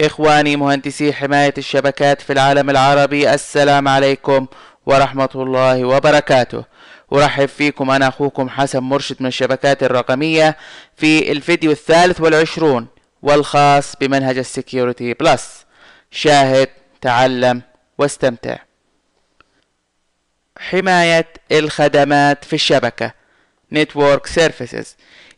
إخواني مهندسي حماية الشبكات في العالم العربي السلام عليكم ورحمة الله وبركاته. أرحب فيكم أنا أخوكم حسن مرشد من الشبكات الرقمية في الفيديو الثالث والعشرون والخاص بمنهج ال Security Plus. شاهد تعلم واستمتع. حماية الخدمات في الشبكة. Network Services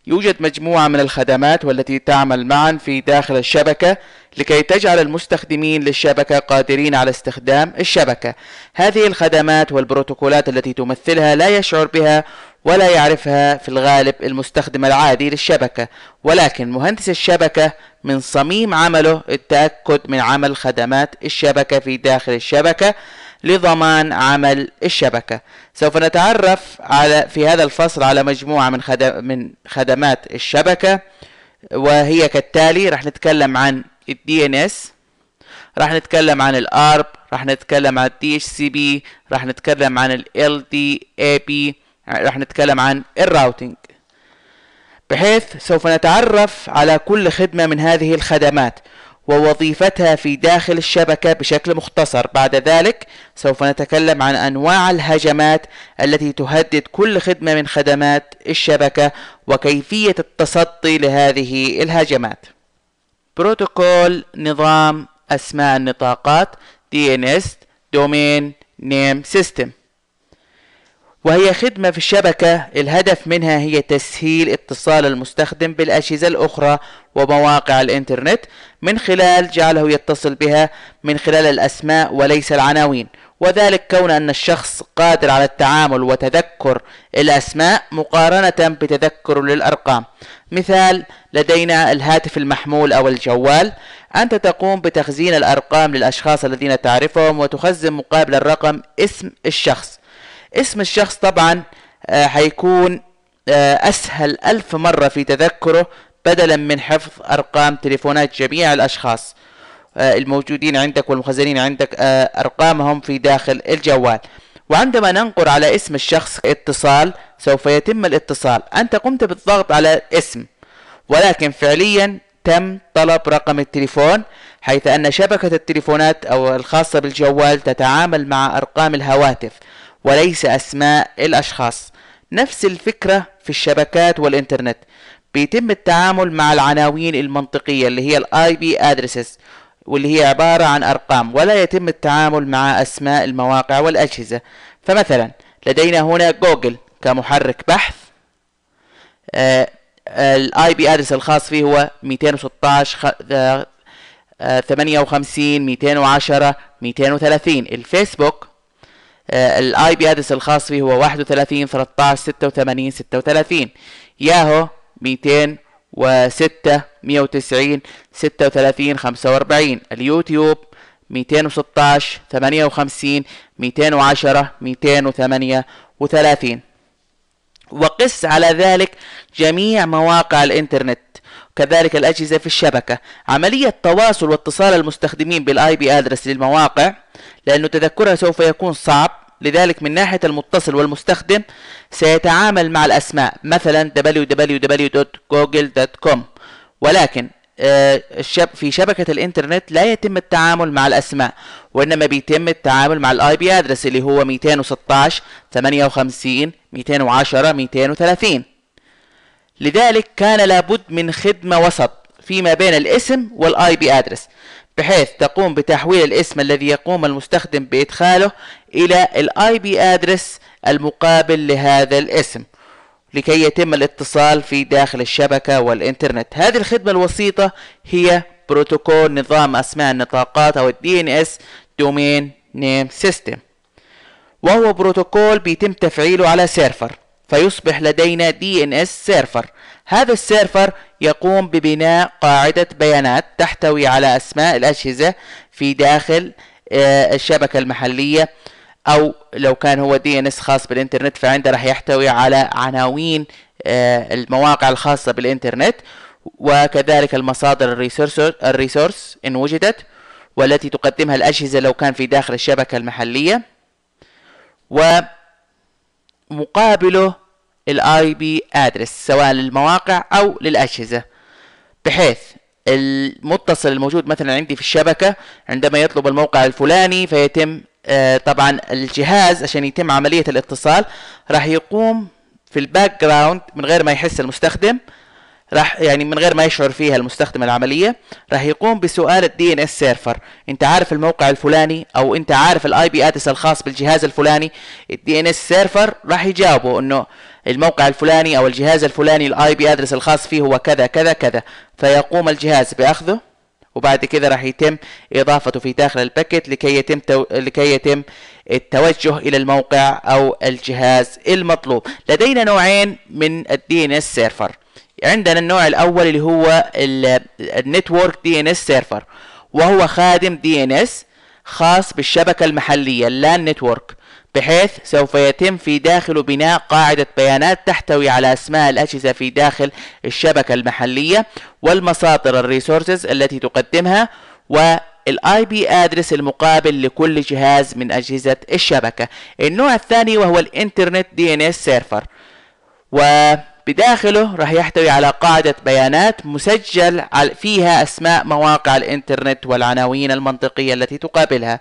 يوجد مجموعة من الخدمات والتي تعمل معا في داخل الشبكة لكي تجعل المستخدمين للشبكة قادرين على استخدام الشبكة. هذه الخدمات والبروتوكولات التي تمثلها لا يشعر بها ولا يعرفها في الغالب المستخدم العادي للشبكة. ولكن مهندس الشبكة من صميم عمله التأكد من عمل خدمات الشبكة في داخل الشبكة لضمان عمل الشبكة. سوف نتعرف على في هذا الفصل على مجموعة من خدم من خدمات الشبكة وهي كالتالي راح نتكلم عن ان اس راح نتكلم عن الارب راح نتكلم عن سي بي راح نتكلم عن ال بي راح نتكلم عن الراوتينج بحيث سوف نتعرف على كل خدمة من هذه الخدمات. ووظيفتها في داخل الشبكة بشكل مختصر. بعد ذلك سوف نتكلم عن أنواع الهجمات التي تهدد كل خدمة من خدمات الشبكة وكيفية التصدي لهذه الهجمات. بروتوكول نظام أسماء النطاقات DNS Domain Name System وهي خدمة في الشبكة. الهدف منها هي تسهيل اتصال المستخدم بالأجهزة الأخرى ومواقع الإنترنت. من خلال جعله يتصل بها من خلال الأسماء وليس العناوين. وذلك كون أن الشخص قادر على التعامل وتذكر الأسماء مقارنة بتذكر للأرقام. مثال لدينا الهاتف المحمول أو الجوال. أنت تقوم بتخزين الأرقام للأشخاص الذين تعرفهم وتخزن مقابل الرقم اسم الشخص. اسم الشخص طبعا حيكون أسهل ألف مرة في تذكره بدلا من حفظ أرقام تليفونات جميع الأشخاص. الموجودين عندك والمخزنين عندك أرقامهم في داخل الجوال. وعندما ننقر على اسم الشخص اتصال سوف يتم الاتصال. أنت قمت بالضغط على اسم ولكن فعليا تم طلب رقم التليفون حيث أن شبكة التليفونات أو الخاصة بالجوال تتعامل مع أرقام الهواتف. وليس أسماء الأشخاص. نفس الفكرة في الشبكات والإنترنت. بيتم التعامل مع العناوين المنطقية اللي هي ال IP addresses واللي هي عبارة عن أرقام ولا يتم التعامل مع أسماء المواقع والأجهزة. فمثلا لدينا هنا جوجل كمحرك بحث. ال IP address الخاص فيه هو 216 58 210 230 الفيسبوك ال IP address الخاص فيه هو 31 13 86 36 ياهو 206 190 36 45 اليوتيوب 216 58 210 238 وقس على ذلك جميع مواقع الإنترنت. كذلك الأجهزة في الشبكة. عملية تواصل واتصال المستخدمين بال IP address للمواقع لأنه تذكرها سوف يكون صعب. لذلك من ناحية المتصل والمستخدم سيتعامل مع الأسماء مثلا www.google.com ولكن في شبكة الإنترنت لا يتم التعامل مع الأسماء وإنما بيتم التعامل مع ال IP address اللي هو 216 58 210 230 لذلك كان لابد من خدمة وسط فيما بين الاسم وال IP address بحيث تقوم بتحويل الاسم الذي يقوم المستخدم بإدخاله إلى ال IP address المقابل لهذا الاسم لكي يتم الاتصال في داخل الشبكة والإنترنت. هذه الخدمة الوسيطة هي بروتوكول نظام أسماء النطاقات أو DNS domain name system وهو بروتوكول بيتم تفعيله على server. فيصبح لدينا DNS server هذا ال server يقوم ببناء قاعدة بيانات تحتوي على أسماء الأجهزة في داخل آه، الشبكة المحلية أو لو كان هو DNS خاص بالإنترنت فعنده راح يحتوي على عناوين آه، المواقع الخاصة بالإنترنت وكذلك المصادر ال resource إن وجدت والتي تقدمها الأجهزة لو كان في داخل الشبكة المحلية. ومقابله ال IP address سواء للمواقع أو للأجهزة. بحيث المتصل الموجود مثلا عندي في الشبكة عندما يطلب الموقع الفلاني فيتم آه طبعا الجهاز عشان يتم عملية الاتصال راح يقوم في ال background من غير ما يحس المستخدم. راح يعني من غير ما يشعر فيها المستخدم العملية راح يقوم بسؤال ال DNS server. انت عارف الموقع الفلاني أو انت عارف ال IP address الخاص بالجهاز الفلاني ال DNS server راح يجاوبه إنه الموقع الفلاني أو الجهاز الفلاني ال IP address الخاص فيه هو كذا كذا كذا. فيقوم الجهاز بأخذه وبعد كده راح يتم إضافته في داخل ال packet لكي يتم تو... لكي يتم التوجه إلى الموقع أو الجهاز المطلوب. لدينا نوعين من ال DNS server. عندنا النوع الأول اللي هو ال network DNS server وهو خادم DNS خاص بالشبكة المحلية ال LAN network بحيث سوف يتم في داخله بناء قاعدة بيانات تحتوي على أسماء الأجهزة في داخل الشبكة المحلية والمصادر ال resources التي تقدمها وال IP address المقابل لكل جهاز من أجهزة الشبكة. النوع الثاني وهو الإنترنت DNS server. وبداخله راح يحتوي على قاعدة بيانات مسجل فيها أسماء مواقع الإنترنت والعناوين المنطقية التي تقابلها.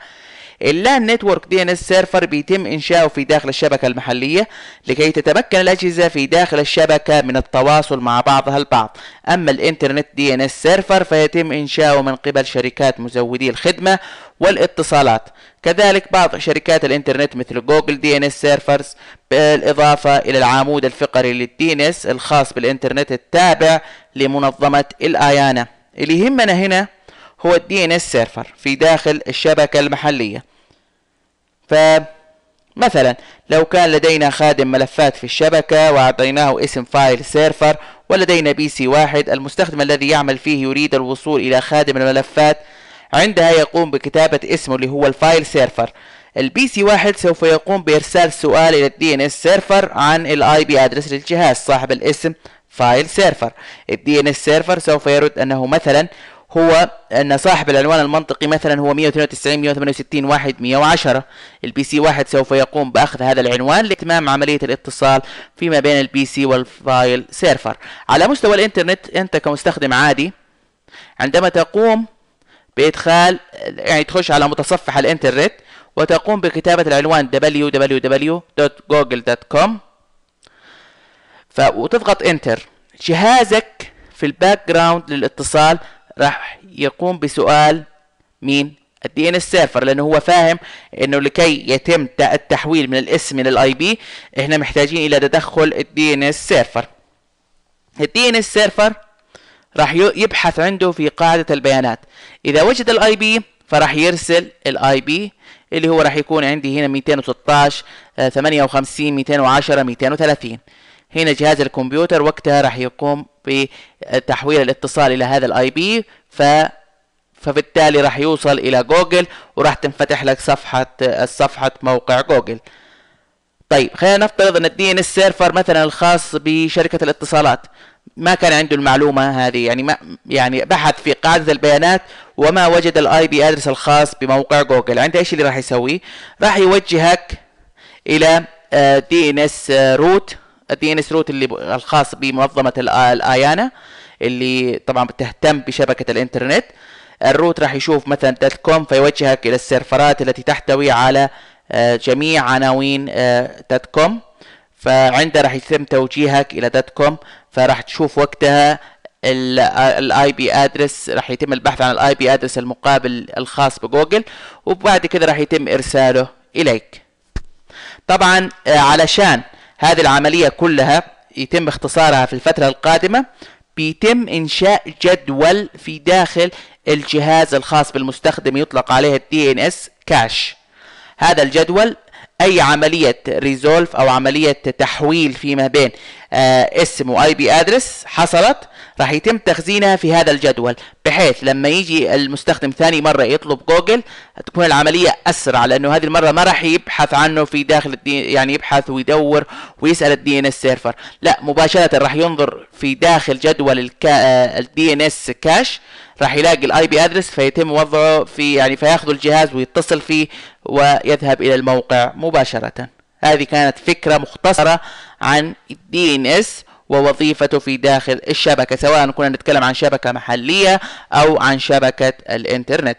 ال LAN network DNS server بيتم إنشاؤه في داخل الشبكة المحلية لكي تتمكن الأجهزة في داخل الشبكة من التواصل مع بعضها البعض. أما الإنترنت DNS server فيتم إنشاؤه من قبل شركات مزودي الخدمة والاتصالات. كذلك بعض شركات الإنترنت مثل جوجل DNS servers بالإضافة إلى العمود الفقري لل DNS الخاص بالإنترنت التابع لمنظمة ال IANA اللي يهمنا هنا هو ال DNS server في داخل الشبكة المحلية. فمثلا لو كان لدينا خادم ملفات في الشبكة وأعطيناه اسم file server ولدينا PC واحد المستخدم الذي يعمل فيه يريد الوصول إلى خادم الملفات عندها يقوم بكتابة اسمه اللي هو ال file server. ال PC واحد سوف يقوم بإرسال سؤال إلى ال DNS server عن ال IP address للجهاز صاحب الاسم file server. ال DNS server سوف يرد أنه مثلا هو أن صاحب العنوان المنطقي مثلا هو 192 168 1 110 ال PC واحد سوف يقوم بأخذ هذا العنوان لإتمام عملية الاتصال فيما بين ال PC وال file server. على مستوى الإنترنت أنت كمستخدم عادي عندما تقوم بادخال يعني تخش على متصفح الإنترنت وتقوم بكتابة العنوان www.google.com وتضغط enter. جهازك في ال background للاتصال راح يقوم بسؤال مين؟ ال DN server لأنه هو فاهم إنه لكي يتم التحويل من الاسم إلى ال IP إحنا محتاجين إلى تدخل ال DNS server. ال DN server راح يبحث عنده في قاعدة البيانات. إذا وجد ال IP فراح يرسل ال IP اللي هو راح يكون عندي هنا 216 58 210 230 هنا جهاز الكمبيوتر وقتها راح يقوم بتحويل الاتصال إلى هذا ال IP ف فبالتالي راح يوصل إلى جوجل وراح تنفتح لك صفحة صفحة موقع جوجل. طيب خلينا نفترض إن ال DNS server مثلا الخاص بشركة الاتصالات. ما كان عنده المعلومة هذه يعني ما يعني بحث في قاعدة البيانات وما وجد ال IP address الخاص بموقع جوجل. عنده إيش اللي راح يسويه راح يوجهك إلى DNS root ال DNS root اللي الخاص بمنظمة ال IANA اللي طبعا بتهتم بشبكة الإنترنت. ال root راح يشوف مثلا dot com فيوجهك إلى السيرفرات التي تحتوي على آه، جميع عناوين dot com فعنده راح يتم توجيهك إلى dot com فراح تشوف وقتها ال IP address راح يتم البحث عن ال IP address المقابل الخاص بجوجل وبعد كده راح يتم إرساله إليك. طبعا آه، علشان هذه العملية كلها يتم اختصارها في الفترة القادمة بيتم إنشاء جدول في داخل الجهاز الخاص بالمستخدم يطلق عليه ال DNS cache هذا الجدول أي عملية resolve أو عملية تحويل فيما بين اسم و IP address حصلت راح يتم تخزينها في هذا الجدول بحيث لما يجي المستخدم ثاني مرة يطلب جوجل تكون العملية أسرع لأنه هذه المرة ما راح يبحث عنه في داخل ال D يعني يبحث ويدور ويسأل ال DNS server لا مباشرة راح ينظر في داخل جدول ال DNS cache راح يلاقي ال IP address فيتم وضعه في يعني فياخذ الجهاز ويتصل فيه ويذهب إلى الموقع مباشرة. هذه كانت فكرة مختصرة عن ال DNS ووظيفته في داخل الشبكة سواء كنا نتكلم عن شبكة محلية أو عن شبكة الإنترنت.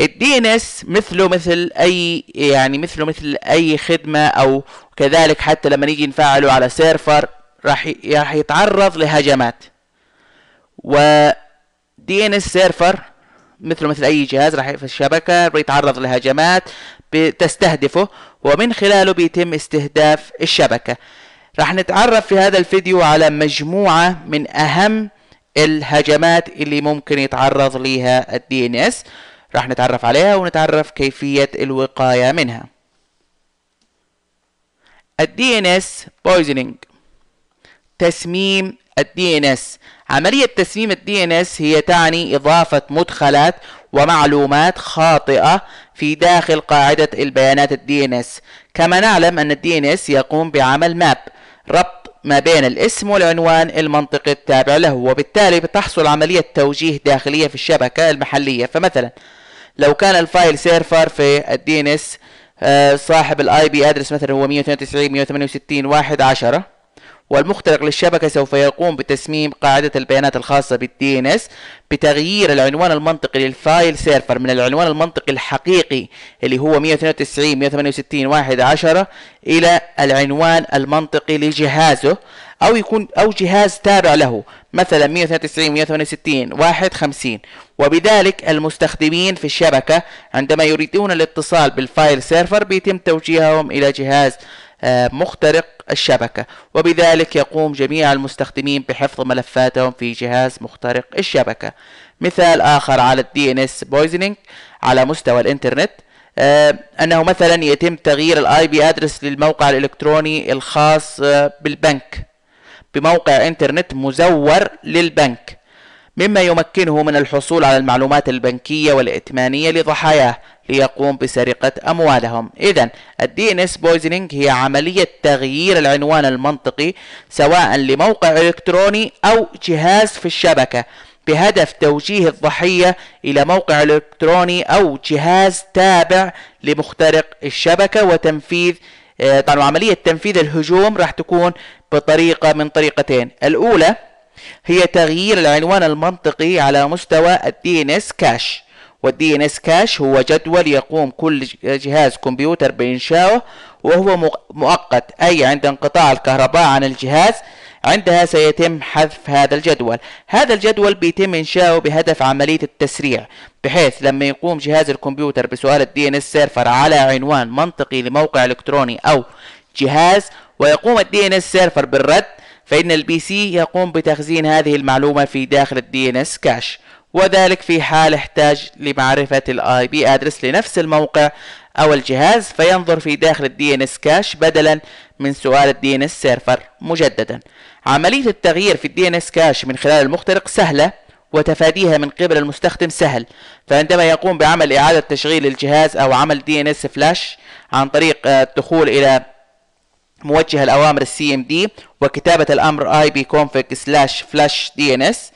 ال DNS مثله مثل أي يعني مثله مثل أي خدمة أو كذلك حتى لما نيجي نفعله على server راح راح يتعرض لهجمات. و DNS server مثله مثل أي جهاز راح في الشبكه بيتعرض لهجمات بتستهدفه ومن خلاله بيتم استهداف الشبكة. راح نتعرف في هذا الفيديو على مجموعة من أهم الهجمات اللي ممكن يتعرض ليها ال DNS. راح نتعرف عليها ونتعرف كيفية الوقاية منها. ال DNS poisoning تسميم ال DNS. عملية تسميم ال DNS هي تعني إضافة مدخلات ومعلومات خاطئة في داخل قاعدة البيانات ال DNS. كما نعلم أن ال DNS يقوم بعمل map ربط ما بين الاسم والعنوان المنطقي التابع له وبالتالي بتحصل عملية توجيه داخلية في الشبكة المحلية. فمثلا لو كان ال file server في ال DNS آه، صاحب ال IP address مثلا هو 192 168 1 10 والمخترق للشبكة سوف يقوم بتسميم قاعدة البيانات الخاصة DNS بتغيير العنوان المنطقي لل file server من العنوان المنطقي الحقيقي اللي هو 192 168 1 10 إلى العنوان المنطقي لجهازه أو يكون أو جهاز تابع له مثلا 192 168 1 50 وبذلك المستخدمين في الشبكة عندما يريدون الاتصال بال file server بيتم توجيههم إلى جهاز آه، مخترق الشبكة. وبذلك يقوم جميع المستخدمين بحفظ ملفاتهم في جهاز مخترق الشبكة. مثال آخر على DNS poisoning على مستوى الإنترنت. آه أنه مثلا يتم تغيير ال IP address للموقع الإلكتروني الخاص آه بالبنك. بموقع إنترنت مزور للبنك. مما يمكنه من الحصول على المعلومات البنكية والائتمانية لضحاياه. ليقوم بسرقة أموالهم. إذا ال DNS هي عملية تغيير العنوان المنطقي سواء لموقع إلكتروني أو جهاز في الشبكة بهدف توجيه الضحية إلى موقع إلكتروني أو جهاز تابع لمخترق الشبكة وتنفيذ آه، طبعا عملية تنفيذ الهجوم راح تكون بطريقة من طريقتين. الأولى هي تغيير العنوان المنطقي على مستوى ال DNS cache وال DNS cache هو جدول يقوم كل جهاز كمبيوتر بإنشائه وهو مؤقت أي عند انقطاع الكهرباء عن الجهاز عندها سيتم حذف هذا الجدول. هذا الجدول بيتم إنشاؤه بهدف عملية التسريع بحيث لما يقوم جهاز الكمبيوتر بسؤال ال DNS server على عنوان منطقي لموقع إلكتروني أو جهاز ويقوم ال DNS server بالرد فإن ال PC يقوم بتخزين هذه المعلومة في داخل ال DNS cache. وذلك في حال احتاج لمعرفة ال IP address لنفس الموقع أو الجهاز فينظر في داخل ال DNS cache بدلا من سؤال ال DNS server مجددا. عملية التغيير في ال DNS cache من خلال المخترق سهلة وتفاديها من قبل المستخدم سهل. فعندما يقوم بعمل إعادة تشغيل الجهاز أو عمل DNS flush عن طريق الدخول إلى موجه الأوامر ال CMD وكتابة الأمر اي بي config دي ان اس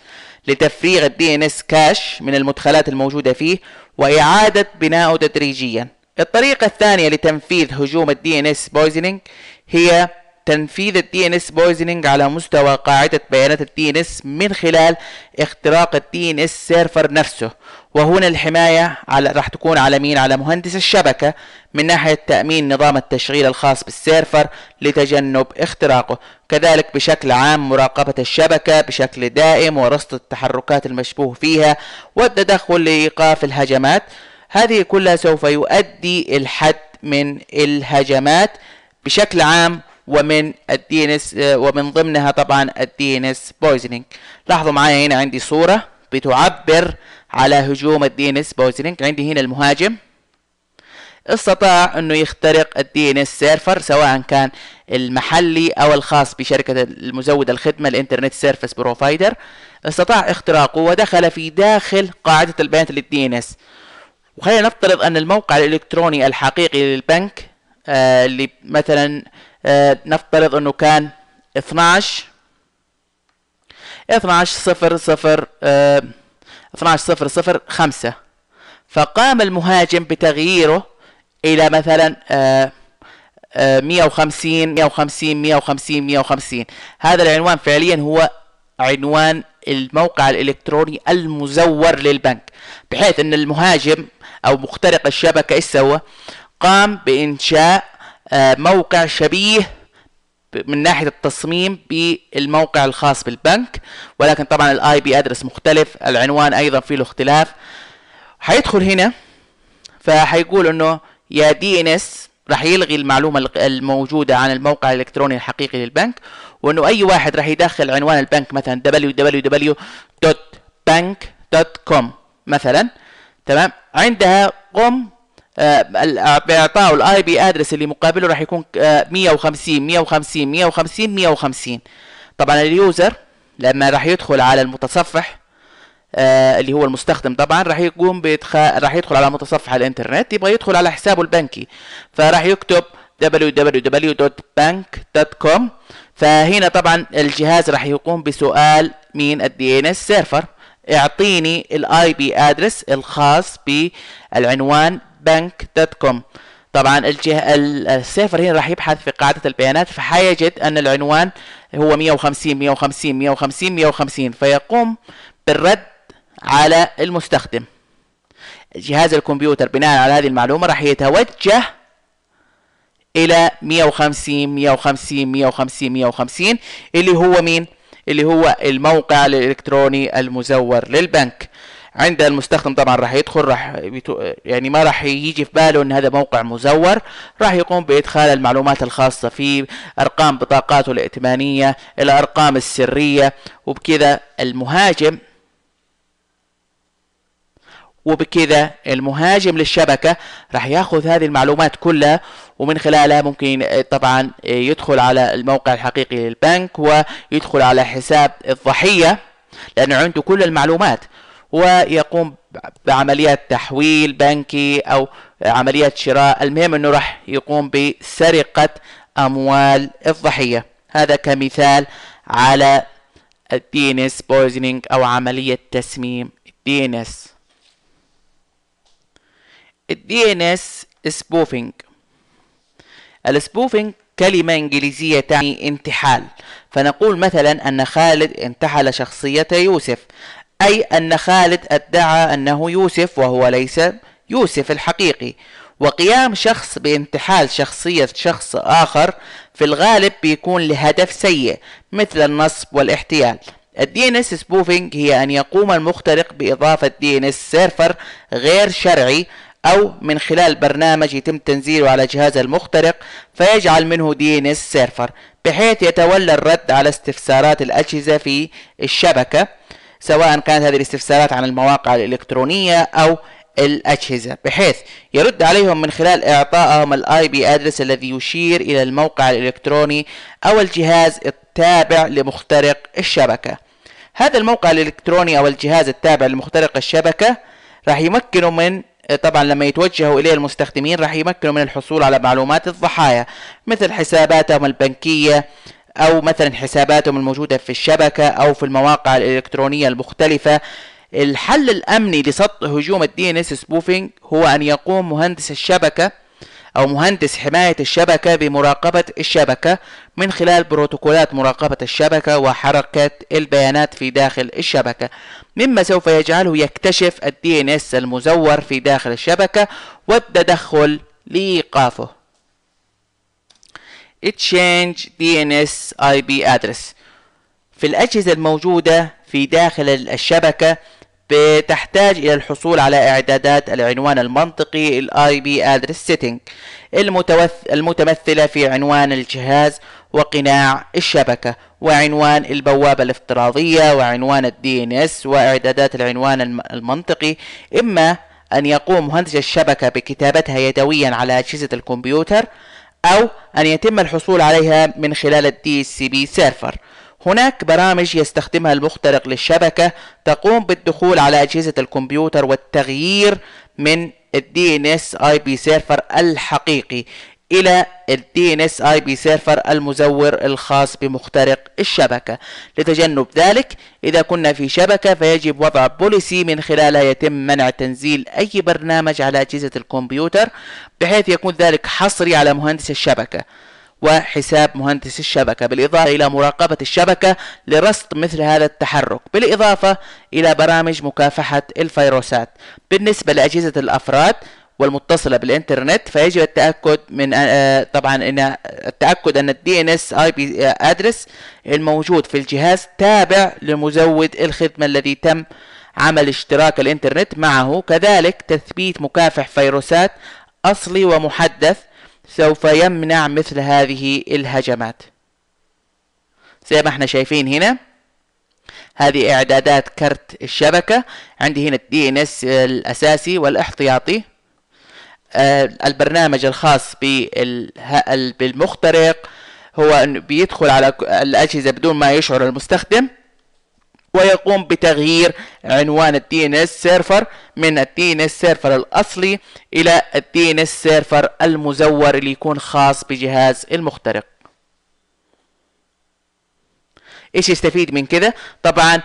لتفريغ ال DNS cache من المدخلات الموجودة فيه وإعادة بناؤه تدريجيا. الطريقة الثانية لتنفيذ هجوم ال DNS poisoning هي تنفيذ ال DNS poisoning على مستوى قاعدة بيانات ال DNS من خلال اختراق ال DNS server نفسه. وهنا الحماية على راح تكون على مين؟ على مهندس الشبكة من ناحية تأمين نظام التشغيل الخاص بال server لتجنب اختراقه. كذلك بشكل عام مراقبة الشبكة بشكل دائم ورصد التحركات المشبوه فيها والتدخل لإيقاف الهجمات. هذه كلها سوف يؤدي الحد من الهجمات بشكل عام ومن ال DNS ومن ضمنها طبعا ال DNS poisoning. لاحظوا معايا هنا عندي صورة بتعبر على هجوم ال DNS poisoning عندي هنا المهاجم. استطاع أنه يخترق ال DNS server سواء كان المحلي أو الخاص بشركة المزود الخدمة ال internet service provider. استطاع اختراقه ودخل في داخل قاعدة البيانات للدي ان إس. وخلينا نفترض أن الموقع الإلكتروني الحقيقي للبنك آه اللي مثلا آه نفترض أنه كان 12 12 صفر صفر آه 12 صفر صفر 5 فقام المهاجم بتغييره إلى مثلا آه 150 150 150 150 هذا العنوان فعليا هو عنوان الموقع الإلكتروني المزور للبنك بحيث أن المهاجم أو مخترق الشبكة إيش سوى؟ قام بإنشاء موقع شبيه من ناحية التصميم بالموقع الخاص بالبنك ولكن طبعا ال IP address مختلف العنوان أيضا فيه له اختلاف حيدخل هنا فحيقول إنه يا DNS راح يلغي المعلومة الموجودة عن الموقع الإلكتروني الحقيقي للبنك وإنه أي واحد راح يدخل عنوان البنك مثلا www.bank.com مثلا تمام؟ عندها قم باعطائه ال IP address اللي مقابله راح يكون آه 150 150 150 150 طبعا ال user لما راح يدخل على المتصفح آه اللي هو المستخدم طبعا راح يقوم بإدخال راح يدخل على متصفح الإنترنت يبغى يدخل على حسابه البنكي. فراح يكتب www.bank.com فهنا طبعا الجهاز راح يقوم بسؤال مين ال DNS server اعطيني ال IP address الخاص بالعنوان bank.com طبعا الجه... ال server هنا راح يبحث في قاعدة البيانات فحيجد أن العنوان هو 150 150 150 150 فيقوم بالرد على المستخدم. جهاز الكمبيوتر بناء على هذه المعلومة راح يتوجه إلى 150 150 150 150 اللي هو مين؟ اللي هو الموقع الإلكتروني المزور للبنك. عند المستخدم طبعا راح يدخل راح يعني ما راح يجي في باله إن هذا موقع مزور راح يقوم بإدخال المعلومات الخاصة فيه أرقام بطاقاته الائتمانية الارقام السرية وبكذا المهاجم وبكذا المهاجم للشبكة راح ياخذ هذه المعلومات كلها ومن خلالها ممكن طبعا يدخل على الموقع الحقيقي للبنك ويدخل على حساب الضحية لأنه عنده كل المعلومات. ويقوم بعمليات تحويل بنكي أو عمليات شراء. المهم أنه راح يقوم بسرقة أموال الضحية. هذا كمثال على ال DNS poisoning أو عملية تسميم ال DNS. ال DNS spoofing ال spoofing كلمة إنجليزية تعني انتحال. فنقول مثلا أن خالد انتحل شخصية يوسف. أي أن خالد أدعى أنه يوسف وهو ليس يوسف الحقيقي. وقيام شخص بانتحال شخصية شخص آخر في الغالب بيكون لهدف سيء مثل النصب والاحتيال. ال DNS spoofing هي أن يقوم المخترق بإضافة DNS server غير شرعي أو من خلال برنامج يتم تنزيله على جهاز المخترق فيجعل منه DNS server بحيث يتولى الرد على استفسارات الأجهزة في الشبكة. سواء كانت هذه الاستفسارات عن المواقع الإلكترونية أو الأجهزة بحيث يرد عليهم من خلال إعطائهم الاي بي ادرس الذي يشير إلى الموقع الإلكتروني أو الجهاز التابع لمخترق الشبكة. هذا الموقع الإلكتروني أو الجهاز التابع لمخترق الشبكة راح يمكنه من طبعا لما يتوجهوا إليه المستخدمين راح يمكنوا من الحصول على معلومات الضحايا مثل حساباتهم البنكية أو مثلا حساباتهم الموجودة في الشبكة أو في المواقع الإلكترونية المختلفة. الحل الأمني لصد هجوم ال DNS spoofing هو أن يقوم مهندس الشبكة أو مهندس حماية الشبكة بمراقبة الشبكة من خلال بروتوكولات مراقبة الشبكة وحركة البيانات في داخل الشبكة. مما سوف يجعله يكتشف ال DNS المزور في داخل الشبكة والتدخل لإيقافه. Exchange DNS IP address. في الأجهزة الموجودة في داخل الشبكة بتحتاج إلى الحصول على إعدادات العنوان المنطقي ال IP address setting المتمثلة في عنوان الجهاز وقناع الشبكة وعنوان البوابة الافتراضية وعنوان ال DNS وإعدادات العنوان المنطقي. إما أن يقوم مهندس الشبكة بكتابتها يدويا على أجهزة الكمبيوتر أو أن يتم الحصول عليها من خلال ال DHCP server هناك برامج يستخدمها المخترق للشبكة تقوم بالدخول على أجهزة الكمبيوتر والتغيير من ال DNS IP server الحقيقي. DNS IP server المزور الخاص بمخترق الشبكة. لتجنب ذلك إذا كنا في شبكة فيجب وضع policy من خلالها يتم منع تنزيل أي برنامج على أجهزة الكمبيوتر بحيث يكون ذلك حصري على مهندس الشبكة وحساب مهندس الشبكة بالإضافة إلى مراقبة الشبكة لرصد مثل هذا التحرك بالإضافة إلى برامج مكافحة الفيروسات. بالنسبة لأجهزة الأفراد والمتصلة بالإنترنت فيجب التأكد من آه، طبعا أن التأكد DNS IP address الموجود في الجهاز تابع لمزود الخدمة الذي تم عمل اشتراك الإنترنت معه. كذلك تثبيت مكافح فيروسات أصلي ومحدث سوف يمنع مثل هذه الهجمات. زي ما إحنا شايفين هنا هذه إعدادات كرت الشبكة. عندي هنا ال DNS الأساسي والإحتياطي. آه، البرنامج الخاص بالمخترق هو بيدخل على الأجهزة بدون ما يشعر المستخدم ويقوم بتغيير عنوان ال DNS server من ال DNS server الأصلي إلى ال DNS server المزور اللي يكون خاص بجهاز المخترق. إيش يستفيد من كده؟ طبعا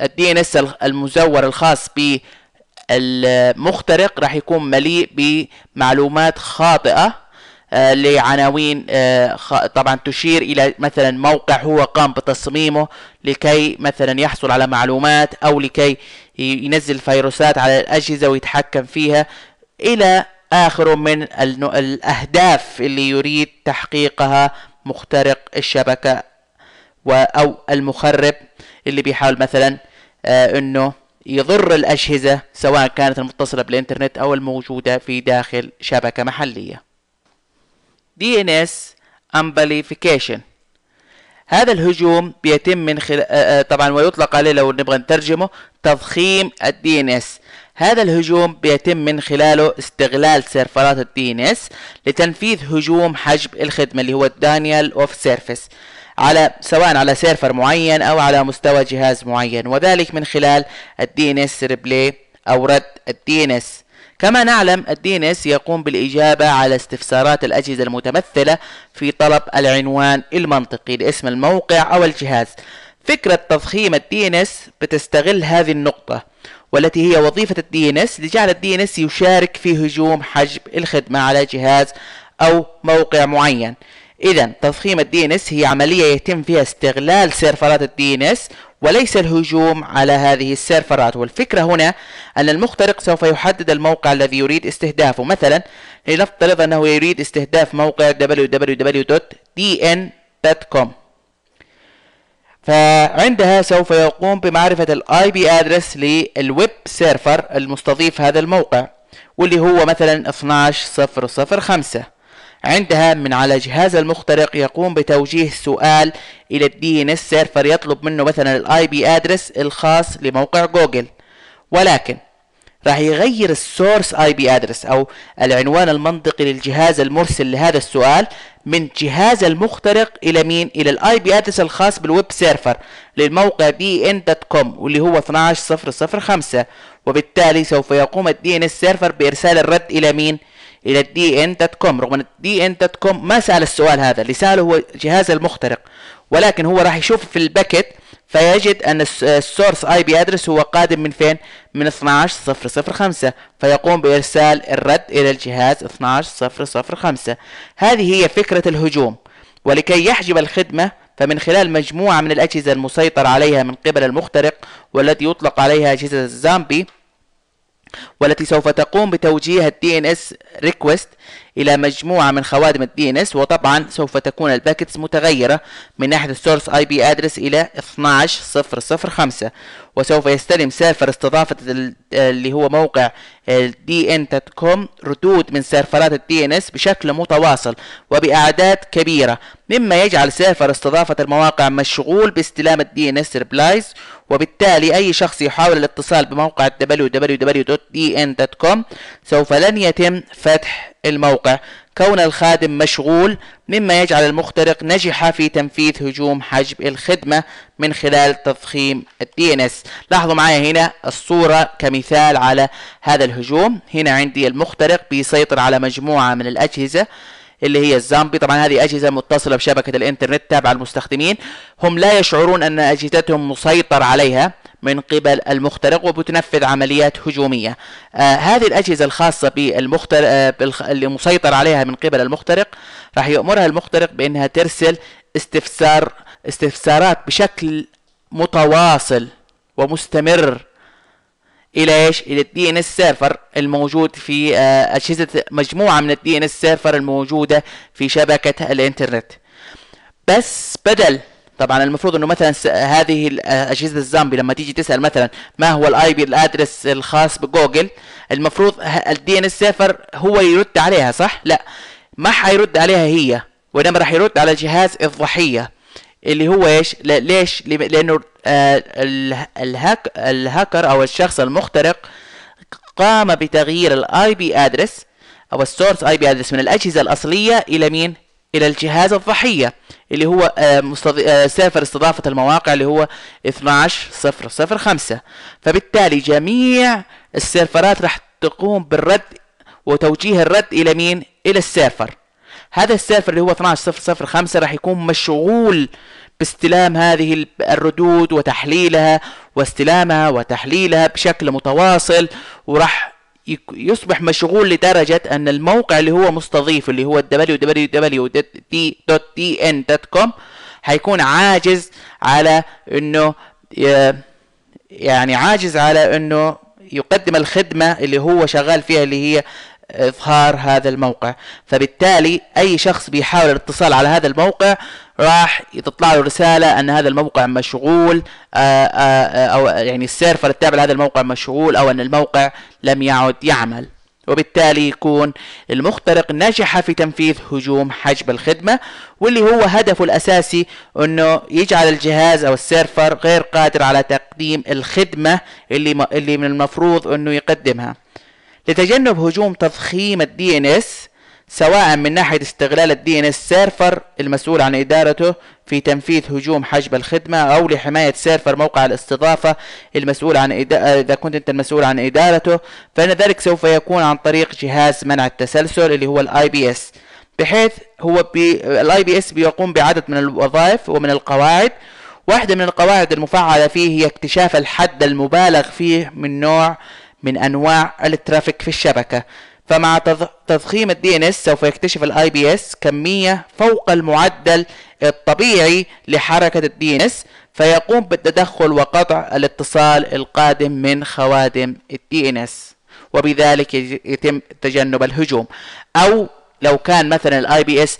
ال DNS المزور الخاص بالمخترق راح يكون مليء بمعلومات خاطئة آه، لعناوين آه، طبعا تشير إلى مثلا موقع هو قام بتصميمه لكي مثلا يحصل على معلومات أو لكي ينزل فيروسات على الأجهزة ويتحكم فيها. إلى اخره من الأهداف اللي يريد تحقيقها مخترق الشبكة أو المخرب اللي بيحاول مثلا آه، إنه يضر الأجهزة سواء كانت المتصلة بالإنترنت أو الموجودة في داخل شبكة محلية. DNS amplification. هذا الهجوم بيتم من خلال آه، آه، طبعا ويطلق عليه لو نبغى نترجمه تضخيم ال DNS هذا الهجوم بيتم من خلاله استغلال سيرفرات ال DNS لتنفيذ هجوم حجب الخدمة اللي هو ال denial of service على سواء على server معين أو على مستوى جهاز معين وذلك من خلال ال DNS reply أو رد ال DNS كما نعلم ال DNS يقوم بالإجابة على استفسارات الأجهزة المتمثلة في طلب العنوان المنطقي لاسم الموقع أو الجهاز. فكرة تضخيم ال DNS بتستغل هذه النقطة والتي هي وظيفة ال DNS لجعل ال DNS يشارك في هجوم حجب الخدمة على جهاز أو موقع معين. إذا تضخيم ال DNS هي عملية يتم فيها استغلال سيرفرات ال DNS وليس الهجوم على هذه السيرفرات. والفكرة هنا أن المخترق سوف يحدد الموقع الذي يريد استهدافه. مثلا لنفترض أنه يريد استهداف موقع www.dn.com فعندها سوف يقوم بمعرفة ال IP address لل web server المستضيف هذا الموقع واللي هو مثلا 12005 عندها من على جهاز المخترق يقوم بتوجيه سؤال إلى ال DNS server يطلب منه مثلا ال IP address الخاص لموقع جوجل. ولكن راح يغير ال source IP address أو العنوان المنطقي للجهاز المرسل لهذا السؤال من جهاز المخترق إلى مين؟ إلى ال IP address الخاص بال web server للموقع DN dot com واللي هو 12005 وبالتالي سوف يقوم ال DNS server بإرسال الرد إلى مين؟ إلى ال DN dot com رغم أن ال DN dot com ما سأل السؤال هذا اللي سأله هو جهاز المخترق ولكن هو راح يشوف في ال packet فيجد أن ال source IP address هو قادم من فين؟ من 12005 فيقوم بإرسال الرد إلى الجهاز 12005 هذه هي فكرة الهجوم ولكي يحجب الخدمة فمن خلال مجموعة من الأجهزة المسيطر عليها من قبل المخترق والتي يطلق عليها أجهزة الزامبي والتي سوف تقوم بتوجيه ال DNS إلى مجموعة من خوادم DNS وطبعا سوف تكون ال packets متغيرة من ناحية ال source IP address إلى 12005 وسوف يستلم server استضافة اللي هو موقع com ردود من سيرفرات DNS بشكل متواصل وبأعداد كبيرة. مما يجعل server استضافة المواقع مشغول باستلام DNS replies وبالتالي أي شخص يحاول الاتصال بموقع www.dn.com سوف لن يتم فتح الموقع. كون الخادم مشغول مما يجعل المخترق نجح في تنفيذ هجوم حجب الخدمة من خلال تضخيم ال DNS لاحظوا معايا هنا الصورة كمثال على هذا الهجوم. هنا عندي المخترق بيسيطر على مجموعة من الأجهزة اللي هي الزامبي. طبعا هذه أجهزة متصلة بشبكة الإنترنت تابعة للمستخدمين. هم لا يشعرون أن أجهزتهم مسيطر عليها. من قبل المخترق وبتنفذ عمليات هجومية. آه هذه الأجهزة الخاصة بالمخترق آه اللي مسيطر عليها من قبل المخترق راح يأمرها المخترق بأنها ترسل استفسار استفسارات بشكل متواصل ومستمر إلى إيش؟ إلى ال DNS server الموجود في آه أجهزة مجموعة من ال DNS server الموجودة في شبكة الإنترنت. بس بدل طبعا المفروض إنه مثلا هذه أجهزة الزامبي لما تيجي تسأل مثلا ما هو ال IP ال address الخاص بجوجل المفروض ال DNS server هو يرد عليها صح؟ لا. ما حيرد عليها هي وإنما راح يرد على جهاز الضحية اللي هو إيش؟ ليش؟ لأنه آه ال hack ال hacker أو الشخص المخترق قام بتغيير ال IP address أو ال source IP address من الأجهزة الأصلية إلى مين؟ إلى الجهاز الضحية اللي هو آه server استضافة المواقع اللي هو 12005 فبالتالي جميع السيرفرات راح تقوم بالرد وتوجيه الرد إلى مين؟ إلى ال server. هذا ال server اللي هو 12005 راح يكون مشغول باستلام هذه الردود وتحليلها واستلامها وتحليلها بشكل متواصل وراح يصبح مشغول لدرجة أن الموقع اللي هو مستضيف اللي هو www.dn.com حيكون عاجز على أنه يعني عاجز على أنه يقدم الخدمة اللي هو شغال فيها اللي هي إظهار هذا الموقع. فبالتالي أي شخص بيحاول الاتصال على هذا الموقع راح تطلع له رسالة أن هذا الموقع مشغول آآ آآ أو يعني السيرفر التابع لهذا الموقع مشغول أو أن الموقع لم يعد يعمل. وبالتالي يكون المخترق نجح في تنفيذ هجوم حجب الخدمة واللي هو هدفه الأساسي أنه يجعل الجهاز أو ال server غير قادر على تقديم الخدمة اللي, اللي من المفروض أنه يقدمها. لتجنب هجوم تضخيم ال DNS سواء من ناحية استغلال ال DNS server المسؤول عن إدارته في تنفيذ هجوم حجب الخدمة أو لحماية server موقع الاستضافة المسؤول عن إدا... إذا كنت أنت المسؤول عن إدارته فإن ذلك سوف يكون عن طريق جهاز منع التسلل اللي هو ال IPS. بحيث هو بي... ال IPS بيقوم بعدد من الوظائف ومن القواعد. واحدة من القواعد المفعلة فيه هي اكتشاف الحد المبالغ فيه من نوع من أنواع ال traffic في الشبكة. فمع تضخيم ال DNS سوف يكتشف ال IPS كمية فوق المعدل الطبيعي لحركة ال DNS فيقوم بالتدخل وقطع الاتصال القادم من خوادم ال DNS وبذلك يتم تجنب الهجوم. أو لو كان مثلا ال IPS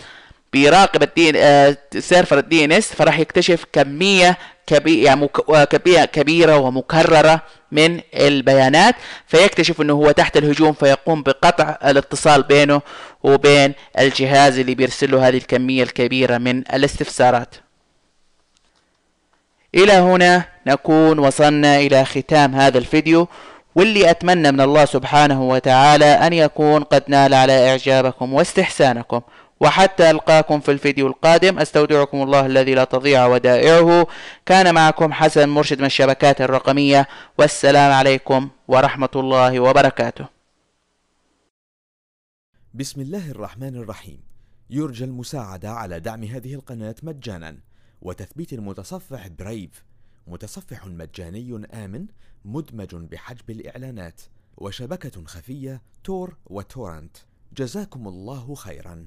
بيراقب ال D آه server ال DNS فراح يكتشف كمية يعني مك... كبيرة ومكررة من البيانات فيكتشف إنه هو تحت الهجوم فيقوم بقطع الاتصال بينه وبين الجهاز اللي بيرسل له هذه الكمية الكبيرة من الاستفسارات. إلى هنا نكون وصلنا إلى ختام هذا الفيديو واللي أتمنى من الله سبحانه وتعالى أن يكون قد نال على إعجابكم واستحسانكم. وحتى ألقاكم في الفيديو القادم. أستودعكم الله الذي لا تضيع ودائعه. كان معكم حسن مرشد من الشبكات الرقمية. والسلام عليكم ورحمة الله وبركاته. بسم الله الرحمن الرحيم. يرجى المساعدة على دعم هذه القناة مجانا. وتثبيت المتصفح برايف متصفح مجاني آمن مدمج بحجب الإعلانات. وشبكة خفية تور وتورنت. جزاكم الله خيرا.